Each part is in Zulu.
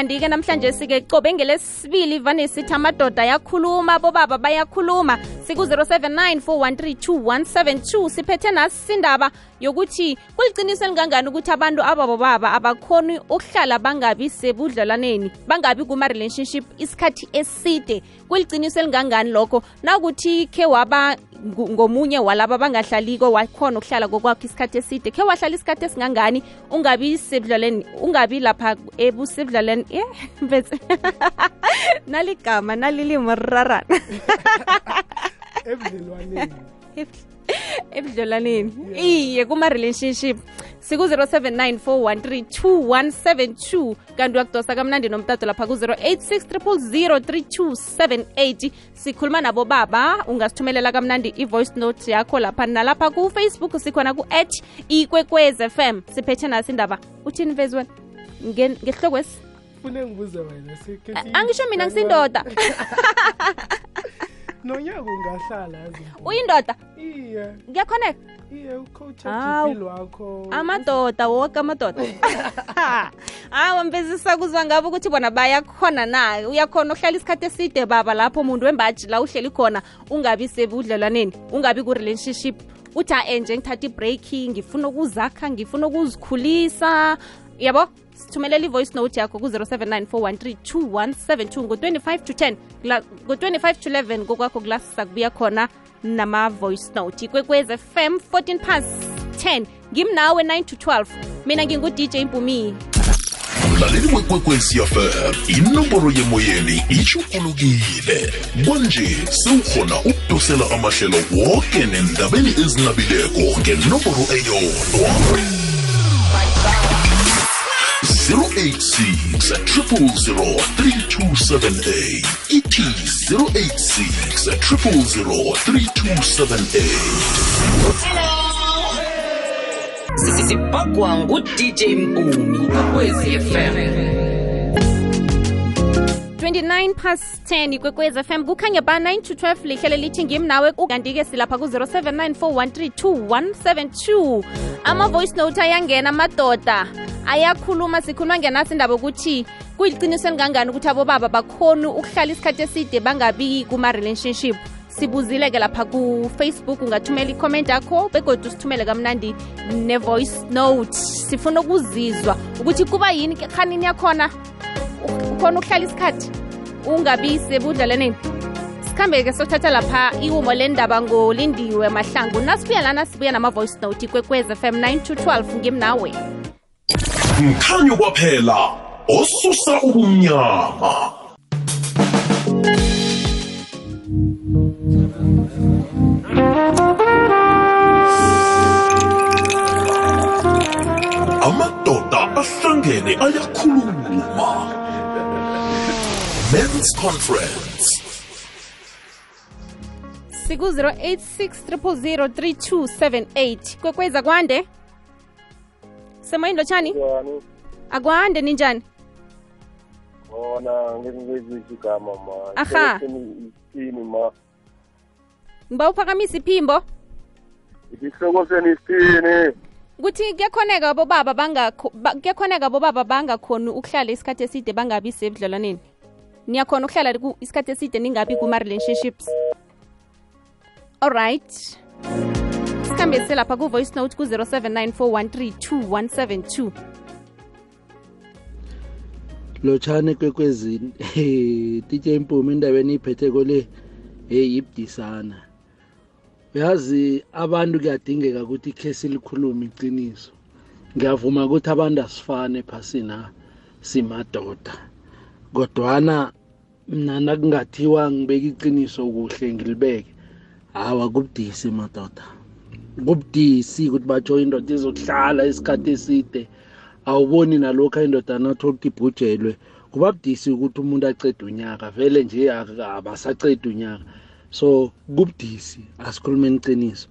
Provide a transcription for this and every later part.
kanti-ke namhlanje sike cobe ngelesibili vane sithi amadoda ayakhuluma bobaba bayakhuluma. Siku-079 413 siphethe nasi indaba yokuthi kuliqinisa elingangani ukuthi abantu ababobaba abakhoni ukuhlala bangabi sebudlelwaneni bangabi kuma-relationship isikhathi eside? Kuliciniso elingangani lokho? Nakuthi khe waba ngomunye walaba bangahlaliko wakhona ukuhlala kokwakho isikhathi eside khe wahlala isikhathi esingangani ungabi sebudlaleni ungabi lapha ebusebudlaleni eh mbetse naligama nalilimo rarana. Ebudlelwaneni ebudlelwaneni iye kuma-relationship. Siku-079 413 kanti uyakudosa kamnandi nomtato lapha ku-086 3278 sikhuluma nabo baba ungasithumelela kamnandi i-voice note yakho lapha nalapha ku-facebook sikhona ku-at ikwekwez fm siphethe nasi indaba. Uthini vezwe? Ngehlokwesi fune ngibuze wena angisho mina ngisindoda nonyaka ungahlala uyindoda? Iye. Ngiyakhoneka. Iye impilo wakho amadoda woke amadoda. Hawa mbezisa kuzwa ngabo ukuthi bona bayakhona na? Uyakhona ukuhlala isikhathi eside baba lapho umuntu wembaji la uhleli khona ungabi sebudlelwaneni ungabi ku-relationship. Uthi a nje ngithatha ibreak ngifuna ukuzakha ngifuna ukuzikhulisa. Yabo? Sithumelela i-voice note yakho ku-079 413 ngo-25 to 10 Kula- ngo-25 to 11 kokwakho kula sakubuya khona nama-voice note. Ikwekwez fm 14 past 10 ngimnawe 9 to 12 mina ngingu-dj mpumi. Mlaleli wekwekwezi fm inomboro yemoyeni ishukulukile kwanje sewukhona ukudosela amahlelo woke nendabeni ezinabileko ngenomboro eyodwa 086 0003278 ithi 086 0003278 sipakwa ngu-dj mpumi kokwezi fm 29 past 10 ikwekwez fm kukhanya ba 9 to 12 lihlele lithi ngimnawe kanti-ke silapha ku-079 413 ama-voice note ayangena amadoda ayakhuluma sikhuluma ngenasi indaba ukuthi kuyiqiniso elingangani ukuthi abobaba bakhoni ukuhlala isikhathi eside bangabi kuma-relationship? Sibuzile-ke lapha kufacebook ungathumela icomment yakho begodwa usithumele kamnandi ne-voice note. Sifuna ukuzizwa ukuthi kuba yini khanini yakhona? Ukhona ukuhlala isikhathi ungabi sebudlalaneni sikhambe-ke sothatha lapha iwumo lendaba ngolindiwe mahlangu. Nasibuya lana sibuya nama-voice note kwekwez fm 9 to 12 ngimnawe. Mkhanyo kwaphela osusa ubumnyama. Amadoda ahlangene ayakhuluma men's conference. Siku-086 3278 kwekweza kwande semoyini lotshani? Akwande ninjani? Khona ngengizizwe igama ma. Aha. isithini ma. Ngiba uphakamisa iphimbo? Isihloko seni isithini ukuthi kuyakhoneka bobaba bangakho- ba- ukuhlala isikhathi eside bangabi sebudlelwaneni. Niyakhona ukuhlala isikhathi eside ningabi kuma-relationships. Alright sikhambe lapha ku-voice note ku-079 413 lotshane kwekwezini titye impumi endabeni iphetheko le heyi uyazi abantu kuyadingeka ukuthi khe silikhulume iqiniso. Ngiyavuma ukuthi abantu asifane phasina simadoda. Kodwana mna nakungathiwa ngibeka iqiniso kuhle ngilibeke. Hawa kubudisi madoda. Kubudisi ukuthi batsho indoda izokuhlala isikhathi eside. Awuboni nalokhu indoda nathi ukuthi ibhujelwe kuba budisi ukuthi umuntu acede unyaka. Vele nje ak- abasacedi unyaka. So kubudisi. Asikhulumeni iqiniso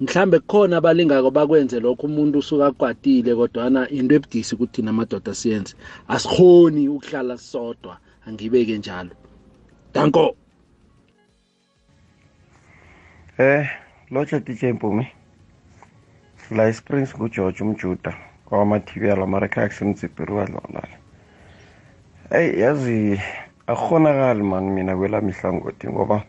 mhlambe kukhona abalingako bakwenze lokho umuntu usuka akwatile kodwana into ebudisi ukuthi thina amadoda siyenze. Asikhoni ukuhlala sodwa angibeke njalo. Danko Eh, lotsha DJ Mpumi. La Springs nguGeorge umjuda kwama TV ala mara kha kusemzipiri wadlala. eyi yazi akukhonakali mani mina kwelami ihlangothi ngoba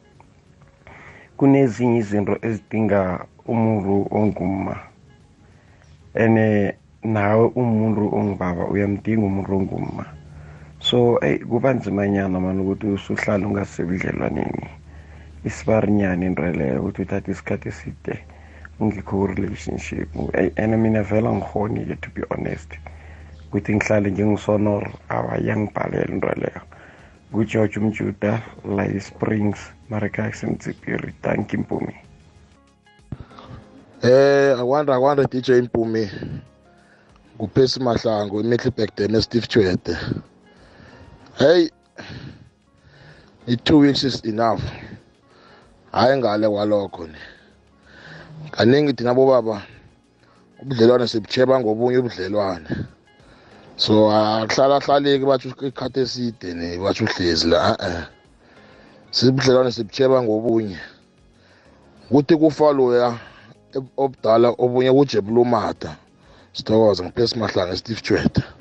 kunezinye izinto ezidinga umuntu ongumma ene nawe umuntu ongubaba uyamdinga umuntu ongumma so eyi kuba nzimanyana mani ukuthi usuhlala ungasebudlelwaneni. Isibarinyana into leyo ukuthi uthathe isikhathi eside ungekho ku-relationship. Eyi ene mina vele angikhoni-ke to be honest ukuthi ngihlale njengisonoro awa iyangibhalela into leyo kugeorge umjuda la springs marikaxen tsipiri tanki mpumi. Eh akwanda akwanda DJ Mpumi. Kuphesi mahlango eMiddelburg den Steve Chwede Hey i2 weeks is enough. Hayi ngale kwalokho ne kaningi thina bobaba ubudlelwane sibucheba ngobunye ubudlelwane. So ahlala hlaleki bathi ikhathi eside ne bathi uhlezi la eh sibudlelwane sibucheba ngobunye. Kuthi kufa loya obudala obunye kujebulumada. Sithokoze ngiphesi mahlanga steve jweda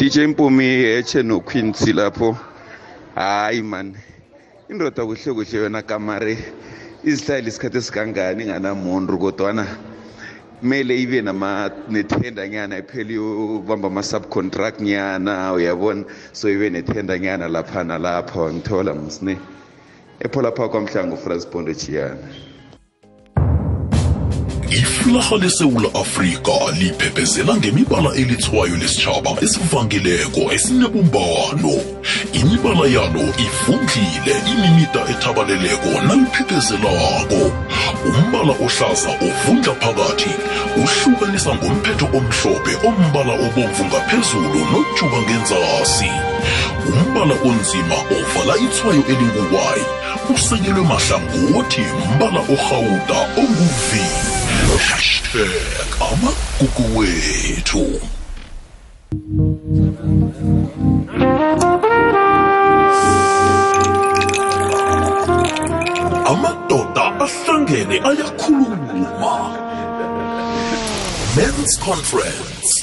DJ Mpumi eche noQuincy lapho. Hayi man. Indoda kuhle kuhle yona kamare izihlayela isikhathi esikangani inganamuntu kodwana kumele ibe nethenda nyana iphele yobamba ama-subcontract nyana uyabona? So ibe nethenda nyana lapha nalapha ngithola msne epholapha kwamhlango france bondo chiyana iflaha lesewula afrika liphephezela ngemibala elithwayo lesitshaba esivangileko esinebumbano. Imibala yalo ifundlile imimida ethabaleleko naliphephezelako umbala ohlaza ovundla phakathi uhlukanisa ngomphetho omhlophe ombala obomvu ngaphezulu nojuba ngenzasi. Umbala onzima ovala ithwayo elinguwayi usekelwe mahlangothi mbala orhawuda onguvi hashtag amagugu wethu. Amadoda ahlangene ayakhuluma. Men's conference.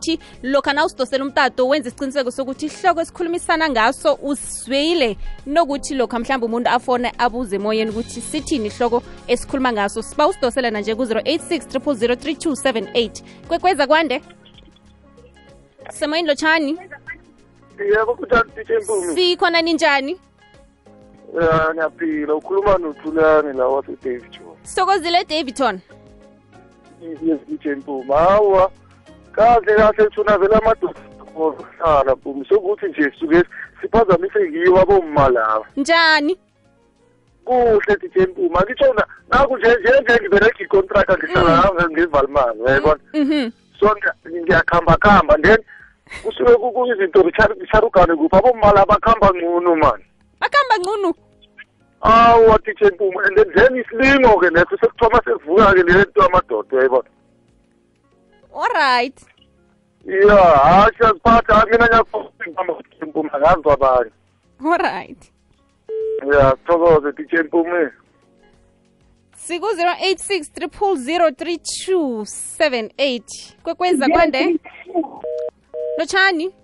Ukuthi lokha na usidosela umtato wenze isiqiniseko sokuthi ihloko esikhulumisana ngaso usizweyile nokuthi lokha mhlawumbe umuntu afone abuze emoyeni ukuthi sithini ihloko esikhuluma ngaso siba usidosela nje ku-086 3278 kwekweza kwande? Semoyeni lotshani? Yebo kunjani sikhona ninjani ya ngiyaphila. Ukhuluma nothulani la wasedavidson sithokozile davidton yes Mpumi. Hawa kahle kahle thuna vele amadoda okuhlala Mpumi sokuthi nje suke siphazamise kiwo abomma laba. Njani? Kuhle DJ Mpumi akitsho na naku nje nje nje ngibereka icontract ngihlala ngevalimani uyayibona mhm so ngiya- ngiyakhamba khamba then kusuke kuyizinto bisharugane kuphi? Abomma laba bakhamba ngcono mani? Bakhamba ngcunu awa DJ Mpumi and then then isilingo-ke neso sekuthoma sekuvuka-ke lento amadoda uyayibona alright ya hayi siyaziphatha mina ngiyampumi angazwa abanye alright ya thokoze DJ Mpumi. Siku-086 3278 kwekwenza kwande lotshani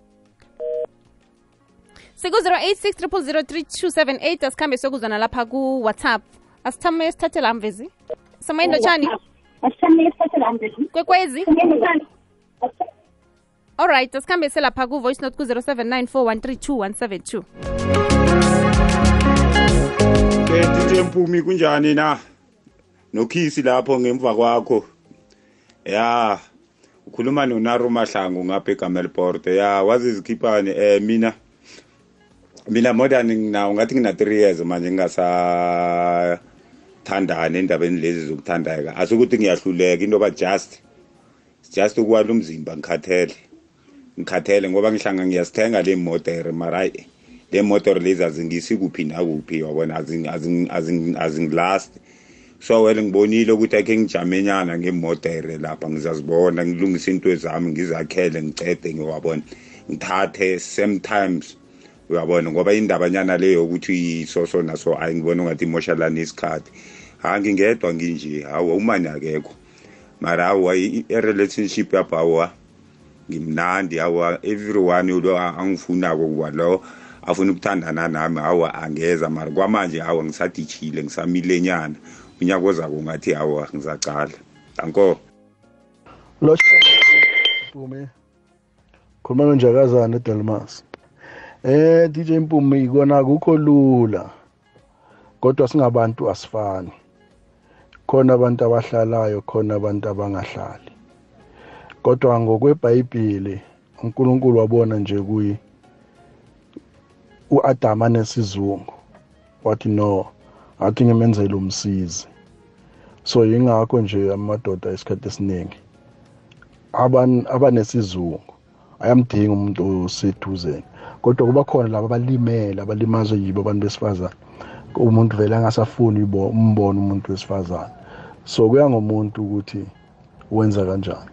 siku-086 3278 asikhambe siyokuzwana lapha ku-whatsapp. Asithame sithathela mvezi. Samayini lotshani kwekwezi? Alright asikhambe selapha ku-voice note ku-079 413 ke DJ Mpumi kunjani na? Nokhisi lapho ngemva kwakho. Ya ukhuluma noNaro Mahlangu ngapha eGamelport ya wazi izikhiphane eh mina mina more than nginawo ngathi ngina 3 years manje ngingasa thandana endabeni lezi zokuthandeka. Asukuthi ngiyahluleka into ba just just ukwala umzimba ngikhathele. Ngikhathele ngoba ngihlanga ngiyasithenga le motor mara le motor lezi azingisi kuphi nakuphi wabona azing- azing- azing- azingilast so wena ngibonile ukuthi akhe ngijamenyana ngemodere lapha ngizazibona ngilungise into zami ngizakhele ngicede ngiwabona ngithathe sometimes uyabona ngoba indabanyana leyo ukuthi isoso naso ayingibona ungathi imoshalana isikhathi. Ha ngingedwa nginje hawu umani akekho. Mara hawa i-relationship yapha hawa ngimnandi hawa everyone lo angifunako kuba lo afuna ukuthandana nami hawa angeza. Mara kwamanje hawa ngisadijile ngisamilenyana unyaka ozako ngathi hawa ngizacala. Danko lo Mpumi khuluma nonjakazana eDelmas eh DJ Mpumi ikona akukho lula kodwa singabantu asifani. Khona abantu abahlalayo khona abantu abangahlali. Kodwa ngokweBhayibheli uNkulunkulu wabona nje kuyi uAdam anesizungu. Wathi no athi ngimenzele umsizi. So yingakho nje amadoda esikhathi esiningi aban abanesizungu ayamdinga umuntu oseduze kodwa kuba khona laba abalimele abalimazwe yibo abantu besifazane. Umuntu vele angasafuni umbone umuntu wesifazane. So kuya ngomuntu ukuthi wenza kanjani.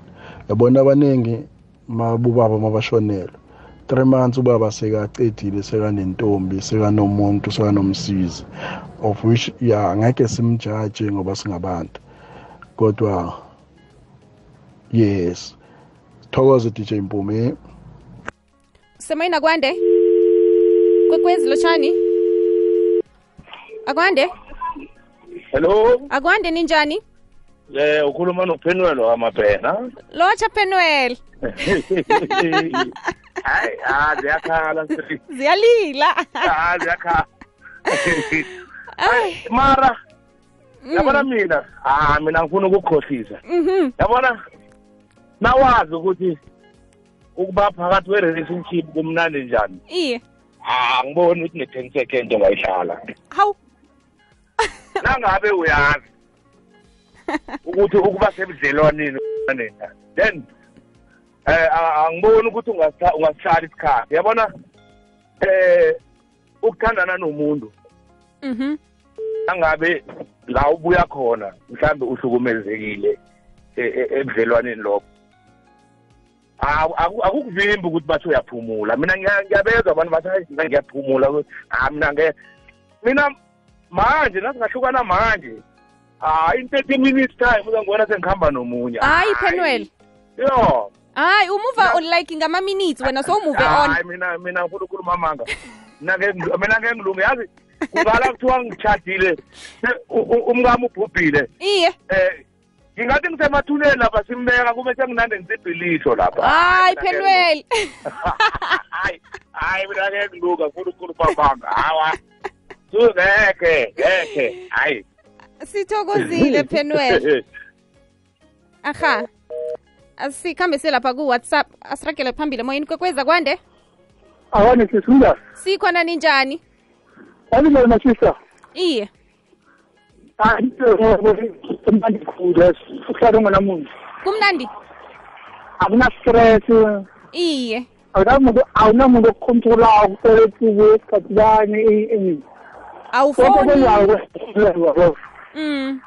Yabona abaningi mabubaba mabashonelwe three months ubaba sekacedile sekanentombi sekanomuntu sekanomsizi of which ya angeke simjaje ngoba singabantu. Kodwa yes thokoze DJ Mpumi semoyini akwande kwekwezi lotshani akwande hello? Akwande ninjani eh ukhuluma nopenuel amabhena lotsha Penuel. hayi ah ziyakhala sis. ziyalila. Ah ziyakhala. Mara yabona mina? Ah mina ngifuna ukukhohlisa mhm. Yabona nawazi ukuthi ukuba phakathi kwe-relationship kumnandi njani? Iye ah ngiboni ukuthi ne-ten second ungayihlala hawu. Nangabe uyazi ukuthi ukuba sebudlelwaneni then eh angiboni ukuthi ungasihlala isikhathi. Yabona eh ukuthandana nomuntu mhm. nangabe la ubuya khona mhlambe uhlukumezekile e- e- ebudlelwaneni lokho. Akukuvimbi ukuthi bathi uyaphumula. Mina ngiya- ngiyabezwa abantu bathi hayi mina ngiyaphumula. Ah mina nge mina manje nasingahlukana manje. Hayi in thirty minutes time uzangibona sengihamba nomunye. Hayi penwel yo. Hayi umuva like ngama-minutes wena sowumuve on. hayi mina mina ngifuna ukukhuluma amanga mina ke mina ke ngilunge yazi kungala kuthiwa ngitshadile se- u- u- umkami ubhubhile. Iye. Eh ngingathi ngisemathuneni lapha simbeka kube senginande ngisibhilisho lapha. Hayi phelweli hayi hayi mina ke ngiluka ngifuna ukukhulu amanga hawa sungekhe ngekhe hayi. Sithokozile penwel aha. Asikhambe selapha ku-whatsapp asiragele phambili moyeni kwekweza kwande awani sisula sikhona ninjani? Alile mashisa? Iye mnandi khulu uhlala ungenamuntu kumnandi akunastress iye. Awunamuntu awunamuntu esikhathi bani awufoni mm.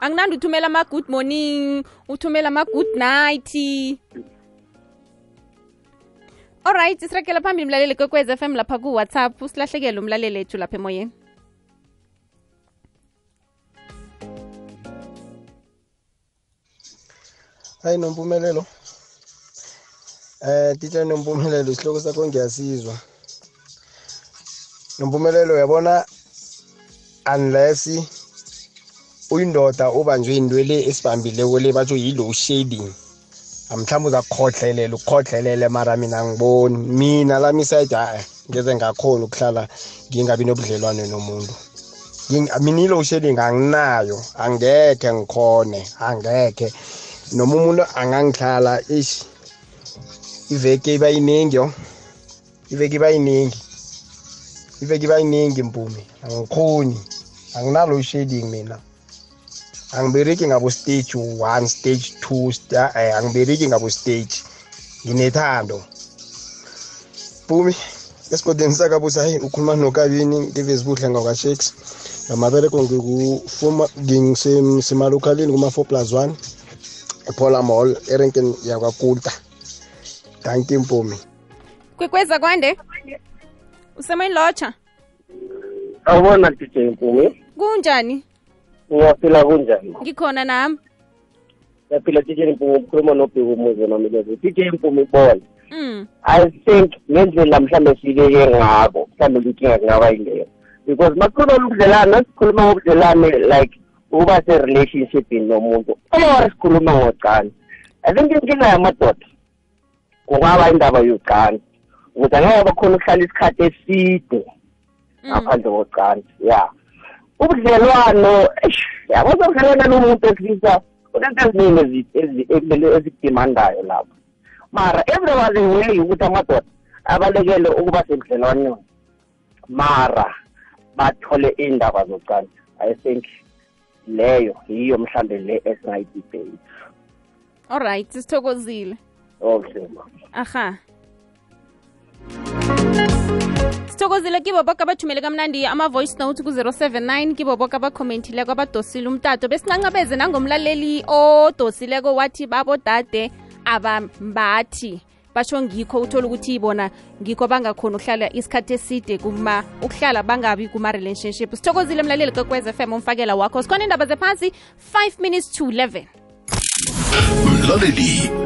Anginandi uthumela ama-good morning. Uthumela ama-good night. Alright siragela phambili mlaleli kwekwez f m lapha ku-whatsapp. Usilahlekele umlaleli ethu lapha emoyeni hayi nompumelelo. Eh teacher nompumelelo isihloko sakho ngiyasizwa. Nompumelelo uyabona unless uyindoda ubanjwe intwele esibambileko le batsho yi-low shading mhlawumbe uzakukhohlelela ukukhohlelele mara mina angiboni. Mina lami isayidi hayi ngeze ngakhona ukuhlala ngingabi nobudlelwane nomuntu. Mina i-low shading anginayo angekhe ngikhone angekhe. Noma umuntu angangihlala ish iveke iba yiningi yo. Iveke iba yiningi. Iveke iba yiningi mpumi angikhoni. Anginalo shading mina. Angibereki ngabo stage one stage two sta- eh, angibereki ngabo stage nginethando. Mpumi esigodini sakabusa hayi ukhuluma nokabini ngivesibuhle ngawakashakes ngamabereko ngikufuma ngisemalokhalini kuma-four plus one. Epola mall erenkeni yakwakulta danki mpumi. Kwekweza kwande? Usemoyini lotsha awubona dj mpumi. Kunjani? Ngiyaphila kunjani? Ngikhona nami. Yaphila dj mpumi ukhuluma nobheka umuze nomilezi dj mpumi bona. Mm. i think ngendlela mhlawumbe sibeke ngabo mhlawumbe inkinga kungaba yileyo because makhuluma ubudlelwane nasikhuluma ngobudlelane like ukuba se-relationshipini nomuntu. Or sikhuluma ngocani i think inkinga yamadoda kungaba indaba yocansi ukuthi angeke bakhona ukuhlala isikhathi eside ngaphandle kocansi ya. Ubudlelwano yabo uzobudlelwana nomuntu esilisa unento eziningi ezi- ezi- ekumele ezikudimandayo lapho. Mara everyone way ukuthi amadoda abalekele ukuba sebudlelwaneni mara bathole indaba zocansi i think leyo yiyo mhlambe le esingayidebate alright sithokozile. Okay aha. Sithokozile kibo boke abathumele kamnandi ama-voice note ku-079 kibo boke abakhomentileko abadosile umtato besincancabeze nangomlaleli odosileko wathi babodade abambathi basho ngikho uthola ukuthi bona ngikho bangakhona ukuhlala isikhathi eside kuma ukuhlala bangabi kuma-relationship. Sithokozile mlaleli kwekwez fm umfakela wakho. Sikhona indaba zephasi 5 minutes to 11 mlaleli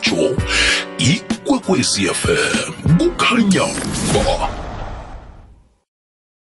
zokuthintana zomrhatsho ikwekwecfm kukhanya ba